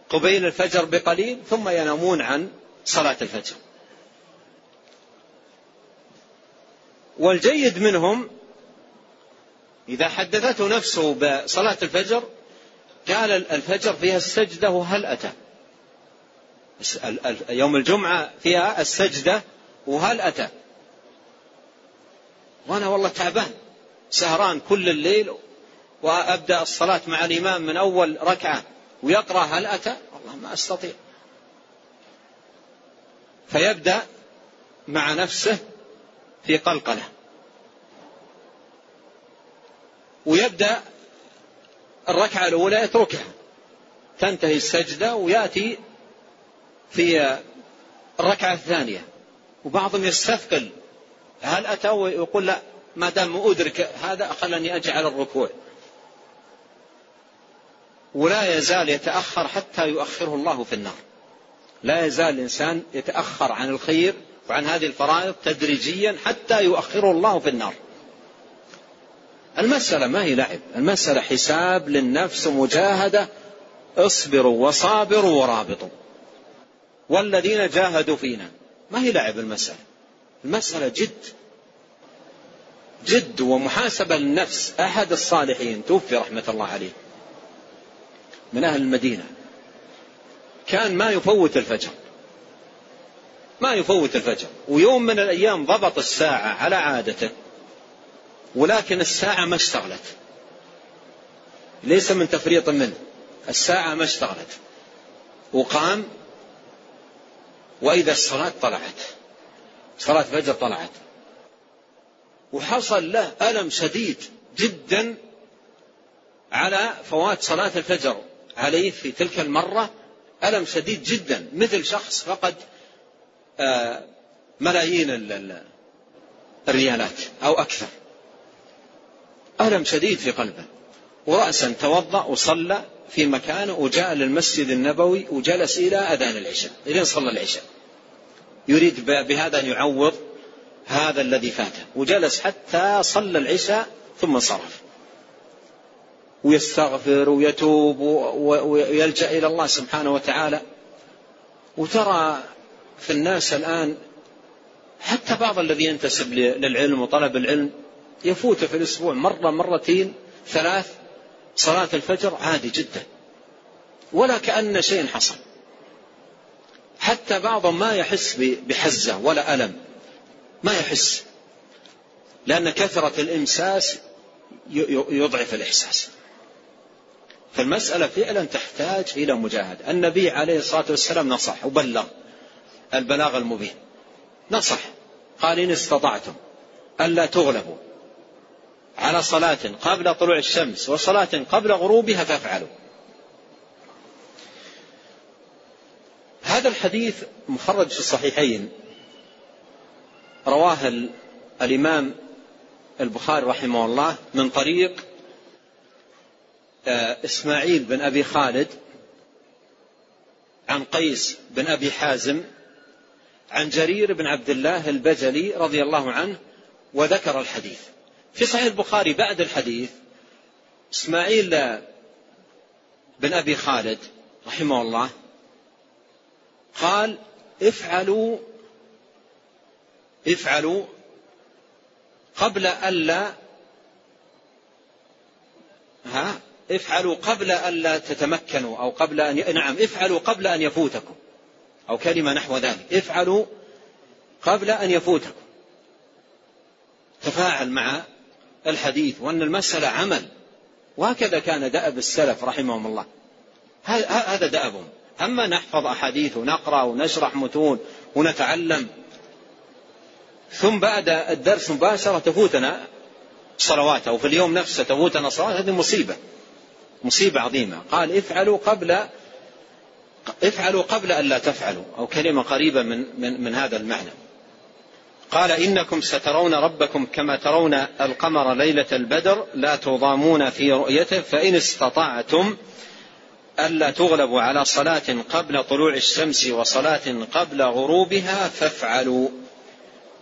قبيل الفجر بقليل ثم ينامون عن صلاة الفجر. والجيد منهم إذا حدثته نفسه بصلاة الفجر قال الفجر فيها السجدة وهل أتى؟ يوم الجمعة فيها السجدة وهل أتى؟ وأنا والله تعبان سهران كل الليل وأبدأ الصلاة مع الإمام من أول ركعة ويقرأ هل أتى؟ والله ما أستطيع. فيبدأ مع نفسه في قلقلة. ويبدأ الركعة الأولى يتركها. تنتهي السجدة ويأتي في الركعة الثانية. وبعضهم يستثقل. هل أتى ويقول لا ما دام أدرك هذا خلني أجعل الركوع. ولا يزال يتأخر حتى يؤخره الله في النار. لا يزال الإنسان يتأخر عن الخير وعن هذه الفرائض تدريجيا حتى يؤخره الله في النار. المسألة ما هي لعب؟ المسألة حساب للنفس مجاهدة. اصبروا وصابروا ورابطوا. والذين جاهدوا فينا. ما هي لعب المسألة؟ المسألة جد. جد ومحاسبة للنفس أحد الصالحين. توفي رحمة الله عليه. من أهل المدينة. كان ما يفوت الفجر. ما يفوت الفجر. ويوم من الأيام ضبط الساعة على عادته. ولكن الساعة ما اشتغلت. ليس من تفريط منه. الساعة ما اشتغلت. وقام وإذا الصلاة طلعت صلاة فجر طلعت. وحصل له ألم شديد جدا على فوات صلاة الفجر عليه في تلك المرة ألم شديد جدا. مثل شخص فقد آه، ملايين الريالات أو أكثر. ألم شديد في قلبه. ورأسا توضأ وصلى في مكانه وجاء للمسجد النبوي وجلس إلى أذان العشاء إلى صلى العشاء. يريد بهذا أن يعوض هذا الذي فاته وجلس حتى صلى العشاء ثم صرف ويستغفر ويتوب ويلجأ إلى الله سبحانه وتعالى. وترى في الناس الآن حتى بعض الذي ينتسب للعلم وطلب العلم يفوت في الأسبوع مرة مرتين ثلاث. صلاة الفجر عادي جدا. ولا كأن شيء حصل. حتى بعضهم ما يحس بحزة ولا ألم. ما يحس. لأن كثرة الإمساس يضعف الإحساس. فالمسألة فعلا تحتاج إلى مجاهدة النبي عليه الصلاة والسلام نصح وبلغ البلاغ المبين. نصح. قال إن استطعتم ألا تغلبوا على صلاة قبل طلوع الشمس وصلاة قبل غروبها فافعلوا. هذا الحديث مخرج في الصحيحين. رواه الإمام البخاري رحمه الله من طريق آه، إسماعيل بن أبي خالد عن قيس بن أبي حازم عن جرير بن عبد الله البجلي رضي الله عنه وذكر الحديث. في صحيح البخاري بعد الحديث إسماعيل بن أبي خالد رحمه الله قال افعلوا افعلوا قبل ألا ها افعلوا قبل ألا تتمكنوا أو قبل أن نعم افعلوا قبل أن يفوتكم أو كلمة نحو ذلك. افعلوا قبل أن يفوتكم. تفاعل مع الحديث وأن المسألة عمل. وهكذا كان دأب السلف رحمهم الله. هذا دأبهم. أما نحفظ أحاديث ونقرأ ونشرح متون ونتعلم ثم بعد الدرس مباشرة تفوتنا صلوات أو في اليوم نفسه تفوتنا صلوات هذه مصيبة مصيبة عظيمة. قال افعلوا قبل افعلوا قبل أن لا تفعلوا. أو كلمة قريبة من, من, من هذا المعنى. قال إنكم سترون ربكم كما ترون القمر ليلة البدر لا تضامون في رؤيته فإن استطعتم ألا تغلبوا على صلاة قبل طلوع الشمس وصلاة قبل غروبها فافعلوا.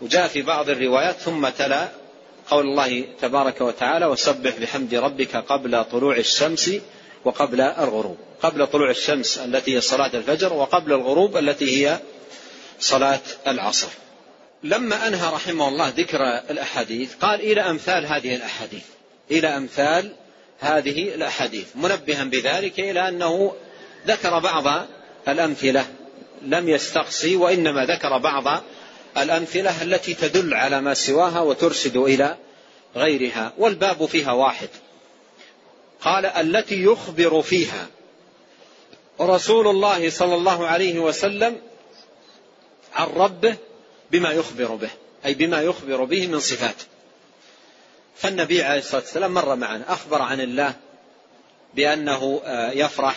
وجاء في بعض الروايات ثم تلا قول الله تبارك وتعالى وسبح بحمد ربك قبل طلوع الشمس وقبل الغروب. قبل طلوع الشمس التي هي صلاة الفجر وقبل الغروب التي هي صلاة العصر. لما أنهى رحمه الله ذكر الأحاديث قال إلى أمثال هذه الأحاديث. إلى أمثال هذه الأحاديث. منبها بذلك إلى أنه ذكر بعض الأمثلة. لم يستقصي وإنما ذكر بعض الأمثلة التي تدل على ما سواها وترشد إلى غيرها. والباب فيها واحد. قال التي يخبر فيها. رسول الله صلى الله عليه وسلم عن ربه بما يخبر به أي بما يخبر به من صفات. فالنبي عليه الصلاة والسلام مر معنا أخبر عن الله بأنه آه، يفرح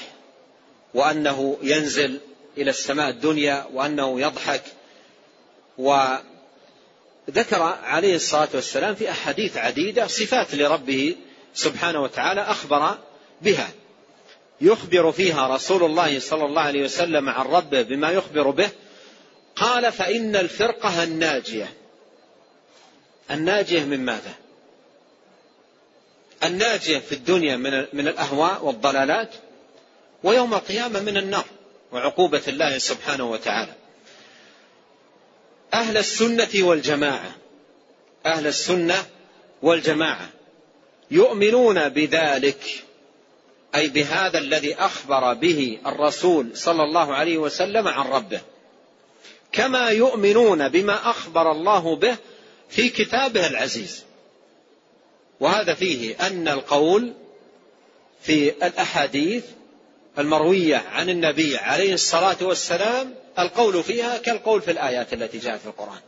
وأنه ينزل إلى السماء الدنيا وأنه يضحك وذكر عليه الصلاة والسلام في أحاديث عديدة صفات لربه سبحانه وتعالى أخبر بها يخبر فيها رسول الله صلى الله عليه وسلم عن ربه بما يخبر به قال فإن الفرقة الناجية الناجية من ماذا؟ الناجية في الدنيا من من الأهواء والضلالات ويوم القيامة من النار وعقوبة الله سبحانه وتعالى. أهل السنة والجماعة أهل السنة والجماعة يؤمنون بذلك أي بهذا الذي أخبر به الرسول صلى الله عليه وسلم عن ربه كما يؤمنون بما أخبر الله به في كتابه العزيز وهذا فيه أن القول في الأحاديث المروية عن النبي عليه الصلاة والسلام القول فيها كالقول في الآيات التي جاءت في القرآن.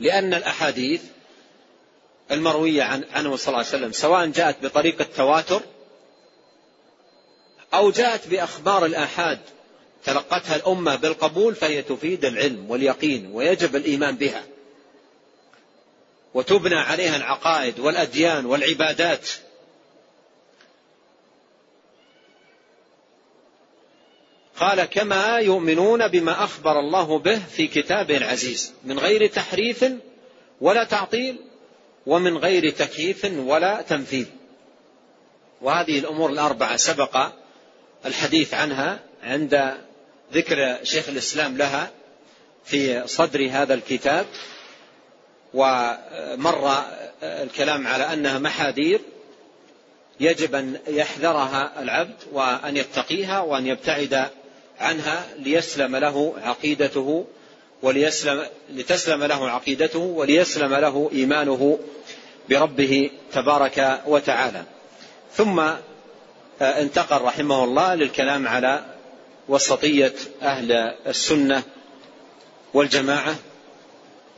لأن الأحاديث المروية عن عنه صلى الله عليه وسلم سواء جاءت بطريق التواتر أو جاءت بأخبار الآحاد تلقتها الأمة بالقبول فهي تفيد العلم واليقين ويجب الإيمان بها. وتبنى عليها العقائد والأديان والعبادات. قال كما يؤمنون بما أخبر الله به في كتابه العزيز من غير تحريف ولا تعطيل ومن غير تكييف ولا تمثيل. وهذه الأمور الأربعة سبق الحديث عنها عند ذكر شيخ الإسلام لها في صدر هذا الكتاب. ومر الكلام على أنها محاذير يجب أن يحذرها العبد وأن يتقيها وأن يبتعد عنها ليسلم له عقيدته وليسلم لتسلم له عقيدته وليسلم له إيمانه بربه تبارك وتعالى. ثم انتقل رحمه الله للكلام على وسطية أهل السنة والجماعة.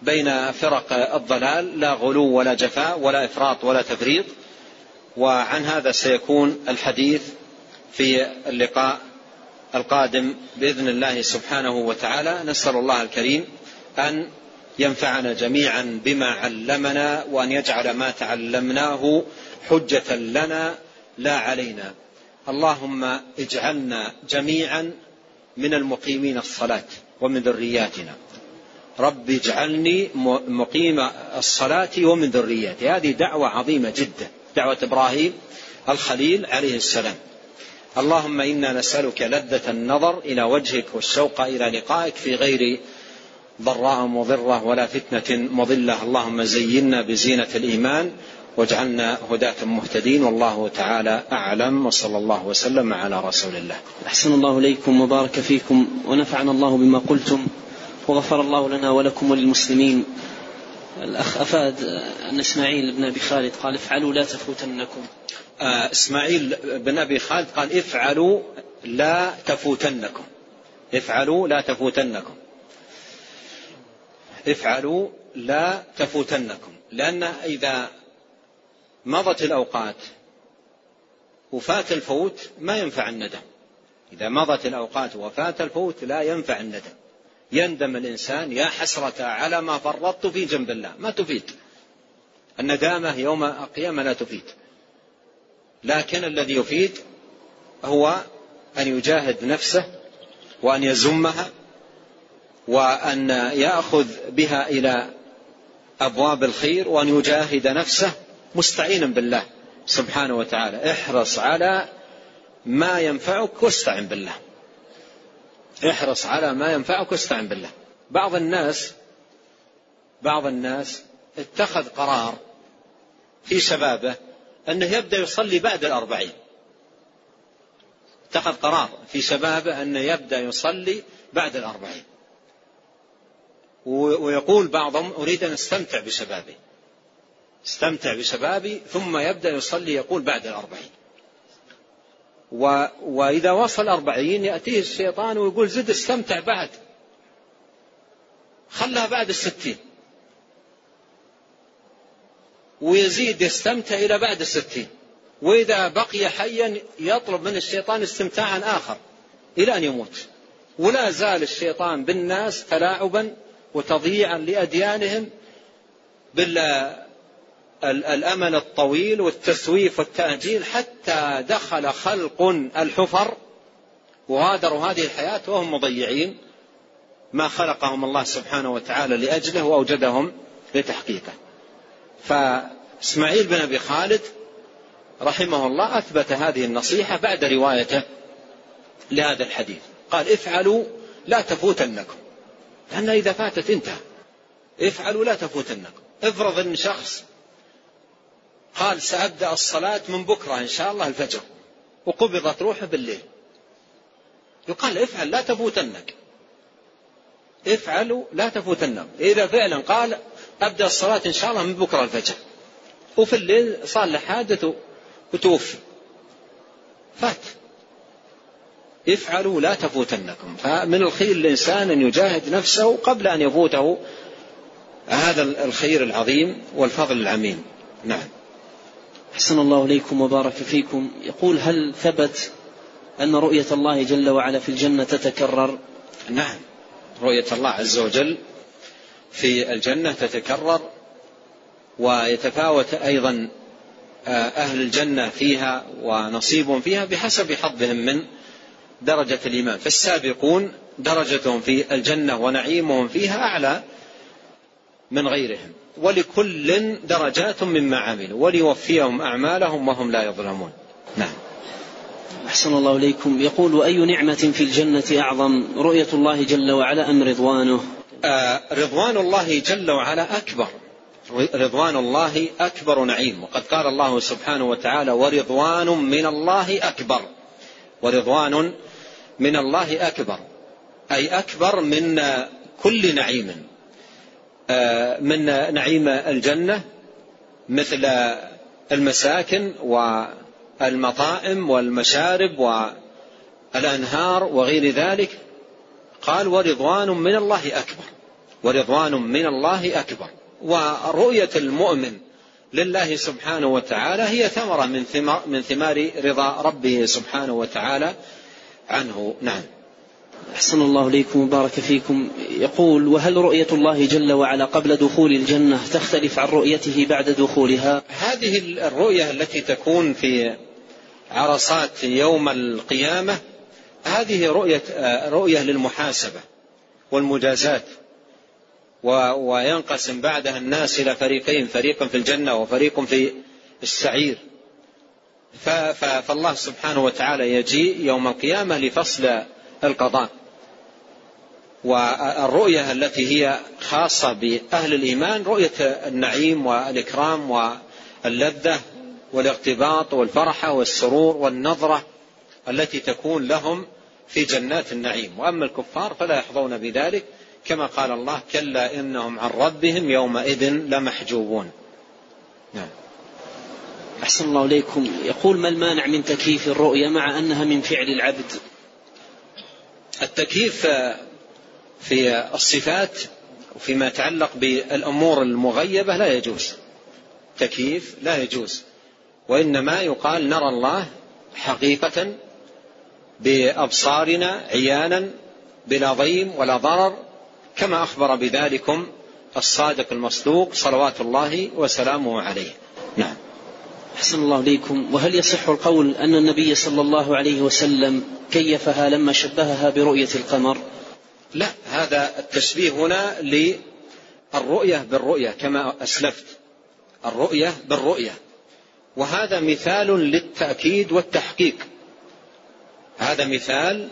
بين فرق الضلال لا غلو ولا جفاء ولا إفراط ولا تفريط. وعن هذا سيكون الحديث في اللقاء القادم بإذن الله سبحانه وتعالى. نسأل الله الكريم أن ينفعنا جميعا بما علمنا وأن يجعل ما تعلمناه حجة لنا لا علينا. اللهم اجعلنا جميعا من المقيمين الصلاة ومن ذرياتنا. رب اجعلني مقيم الصلاة ومن ذريتي هذه دعوة عظيمة جدا. دعوة إبراهيم الخليل عليه السلام. اللهم إنا نسألك لذة النظر إلى وجهك والشوق إلى لقائك في غير ضراء مضرة ولا فتنة مضلة. اللهم زينا بزينة الإيمان واجعلنا هداة مهتدين. والله تعالى أعلم. وصلى الله وسلم على رسول الله. أحسن الله إليكم وبارك فيكم ونفعنا الله بما قلتم. وغفر الله لنا ولكم وللمسلمين. الأخ أفاد أن إسماعيل بن أبي خالد قال افعلوا لا تفوتنكم. آه، إسماعيل بن أبي خالد قال افعلوا لا تفوتنكم. افعلوا لا تفوتنكم. افعلوا لا تفوتنكم. لأن إذا مضت الأوقات وفات الفوت ما ينفع الندم. إذا مضت الأوقات وفات الفوت لا ينفع الندم. يندم الإنسان يا حسرة على ما فرطت في جنب الله. ما تفيد. الندامة يوم القيامة لا تفيد. لكن الذي يفيد هو أن يجاهد نفسه وأن يزمها وأن يأخذ بها إلى أبواب الخير وأن يجاهد نفسه مستعينا بالله سبحانه وتعالى. احرص على ما ينفعك واستعن بالله. احرص على ما ينفعك واستعن بالله. بعض الناس بعض الناس اتخذ قرار في شبابه أنه يبدأ يصلي بعد الأربعين. اتخذ قرار في شبابه أنه يبدأ يصلي بعد الأربعين. ويقول بعضهم أريد أن أستمتع بشبابي. أستمتع بشبابي ثم يبدأ يصلي يقول بعد الأربعين. و وإذا وصل الأربعين يأتيه الشيطان ويقول زد استمتع بعد. خلها بعد الستين. ويزيد يستمتع إلى بعد الستين. وإذا بقي حيا يطلب من الشيطان استمتاعا آخر إلى أن يموت. ولا زال الشيطان بالناس تلاعبا وتضييعا لأديانهم بالأمل الطويل والتسويف والتأجيل حتى دخل خلق الحفر وغادروا هذه الحياة وهم مضيعين ما خلقهم الله سبحانه وتعالى لأجله وأوجدهم لتحقيقه. فإسماعيل بن أبي خالد رحمه الله أثبت هذه النصيحة بعد روايته لهذا الحديث. قال افعلوا لا تفوتنكم. لأن إذا فاتت انتهى. افعلوا لا تفوتنكم. افرض أن شخص قال سأبدأ الصلاة من بكرة إن شاء الله الفجر. وقبضت روحه بالليل. يقال افعل لا تفوتنك. افعلوا لا تفوتنكم إذا فعلا قال أبدأ الصلاة إن شاء الله من بكرة الفجر. وفي الليل صار له حادث وتوفي. فات. افعلوا لا تفوتنكم. فمن الخير الإنسان أن يجاهد نفسه قبل أن يفوته هذا الخير العظيم والفضل العميم نعم. أحسن الله إليكم وبارك فيكم. يقول هل ثبت أن رؤية الله جل وعلا في الجنة تتكرر؟ نعم. رؤية الله عز وجل في الجنة تتكرر ويتفاوت أيضا آه، أهل الجنة فيها ونصيبهم فيها بحسب حظهم من درجة الإيمان. فالسابقون درجتهم في الجنة ونعيمهم فيها أعلى من غيرهم. ولكل درجات مما عملوا وليوفيهم أعمالهم وهم لا يظلمون. نعم. أحسن الله إليكم. يقول وأي نعمة في الجنة أعظم؟ رؤية الله جل وعلا أم رضوانه؟ آه رضوان الله جل وعلا أكبر. رضوان الله أكبر نعيم. وقد قال الله سبحانه وتعالى ورضوان من الله أكبر. ورضوان من الله أكبر. أي أكبر من كل نعيم. من نعيم الجنة مثل المساكن والمطاعم والمشارب والأنهار وغير ذلك قال ورضوان من الله أكبر ورضوان من الله أكبر. ورؤية المؤمن لله سبحانه وتعالى هي ثمرة من ثمار, من ثمار رضا ربه سبحانه وتعالى عنه. نعم. أحسن الله إليكم وبارك فيكم. يقول وهل رؤية الله جل وعلا قبل دخول الجنة تختلف عن رؤيته بعد دخولها؟ هذه الرؤية التي تكون في عرصات يوم القيامة هذه رؤية, رؤية للمحاسبة والمجازات وينقسم بعدها الناس إلى فريقين فريق في الجنة وفريق في السعير. فالله سبحانه وتعالى يجيء يوم القيامة لفصل القضاء. والرؤية التي هي خاصة بأهل الإيمان رؤية النعيم والإكرام واللذة والاغتباط والفرحة والسرور والنظرة التي تكون لهم في جنات النعيم. وأما الكفار فلا يحظون بذلك كما قال الله كلا إنهم عن ربهم يومئذ لمحجوبون. نعم. أحسن الله إليكم. يقول ما المانع من تكييف الرؤيا مع أنها من فعل العبد؟ التكييف في الصفات وفيما يتعلق بالأمور المغيبة لا يجوز. تكييف لا يجوز. وإنما يقال نرى الله حقيقة بأبصارنا عيانا بلا ضيم ولا ضرر كما أخبر بذلكم الصادق المصدوق صلوات الله وسلامه عليه. نعم. أحسن الله إليكم وهل يصح القول أن النبي صلى الله عليه وسلم كيفها لما شبهها برؤية القمر؟ لا هذا التشبيه هنا للرؤية بالرؤية كما أسلفت. الرؤية بالرؤية. وهذا مثال للتأكيد والتحقيق. هذا مثال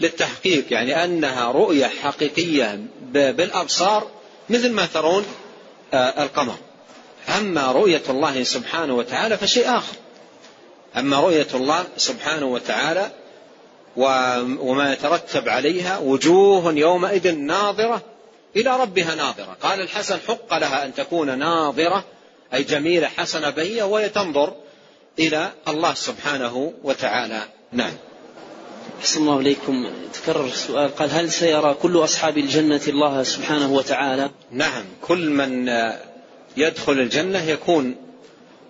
للتحقيق يعني أنها رؤية حقيقية بالأبصار مثل ما ترون آه، القمر. أما رؤية الله سبحانه وتعالى فشيء آخر. أما رؤية الله سبحانه وتعالى وما يترتب عليها وجوه يومئذ ناظرة إلى ربها ناظرة. قال الحسن حق لها أن تكون ناظرة أي جميلة حسنة بهية وهي تنظر إلى الله سبحانه وتعالى. نعم. أحسن الله إليكم. تكرر السؤال. قال هل سيرى كل أصحاب الجنة الله سبحانه وتعالى؟ نعم. كل من يدخل الجنة يكون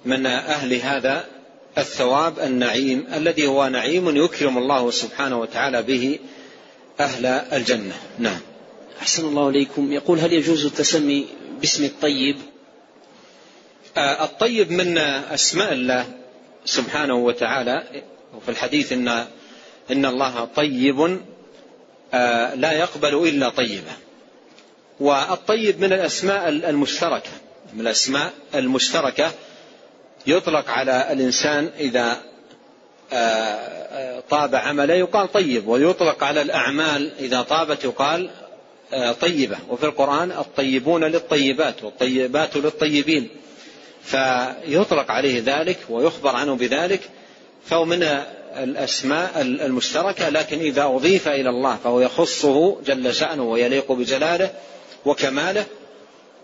من أهل هذا الثواب النعيم الذي هو نعيم يكرم الله سبحانه وتعالى به أهل الجنة. نعم. أحسن الله إليكم. يقول هل يجوز التسمي باسم الطيب؟ آه، الطيب من أسماء الله سبحانه وتعالى. وفي الحديث إن إن الله طيب آه، لا يقبل إلا طيبا والطيب من الأسماء المشتركة. من الأسماء المشتركة يطلق على الإنسان إذا آه، آه، طاب عمله يقال طيب ويطلق على الأعمال إذا طابت يقال آه، طيبة. وفي القرآن الطيبون للطيبات والطيبات للطيبين. فيطلق عليه ذلك ويخبر عنه بذلك فهو من الأسماء المشتركة. لكن إذا أضيف إلى الله فهو يخصه جل شأنه ويليق بجلاله وكماله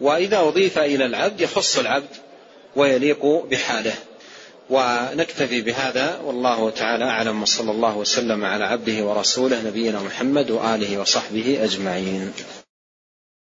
وإذا أضيف إلى العبد يخص العبد ويليق بحاله. ونكتفي بهذا والله تعالى أعلم. وصلى الله وسلم على عبده ورسوله نبينا محمد وآله وصحبه أجمعين.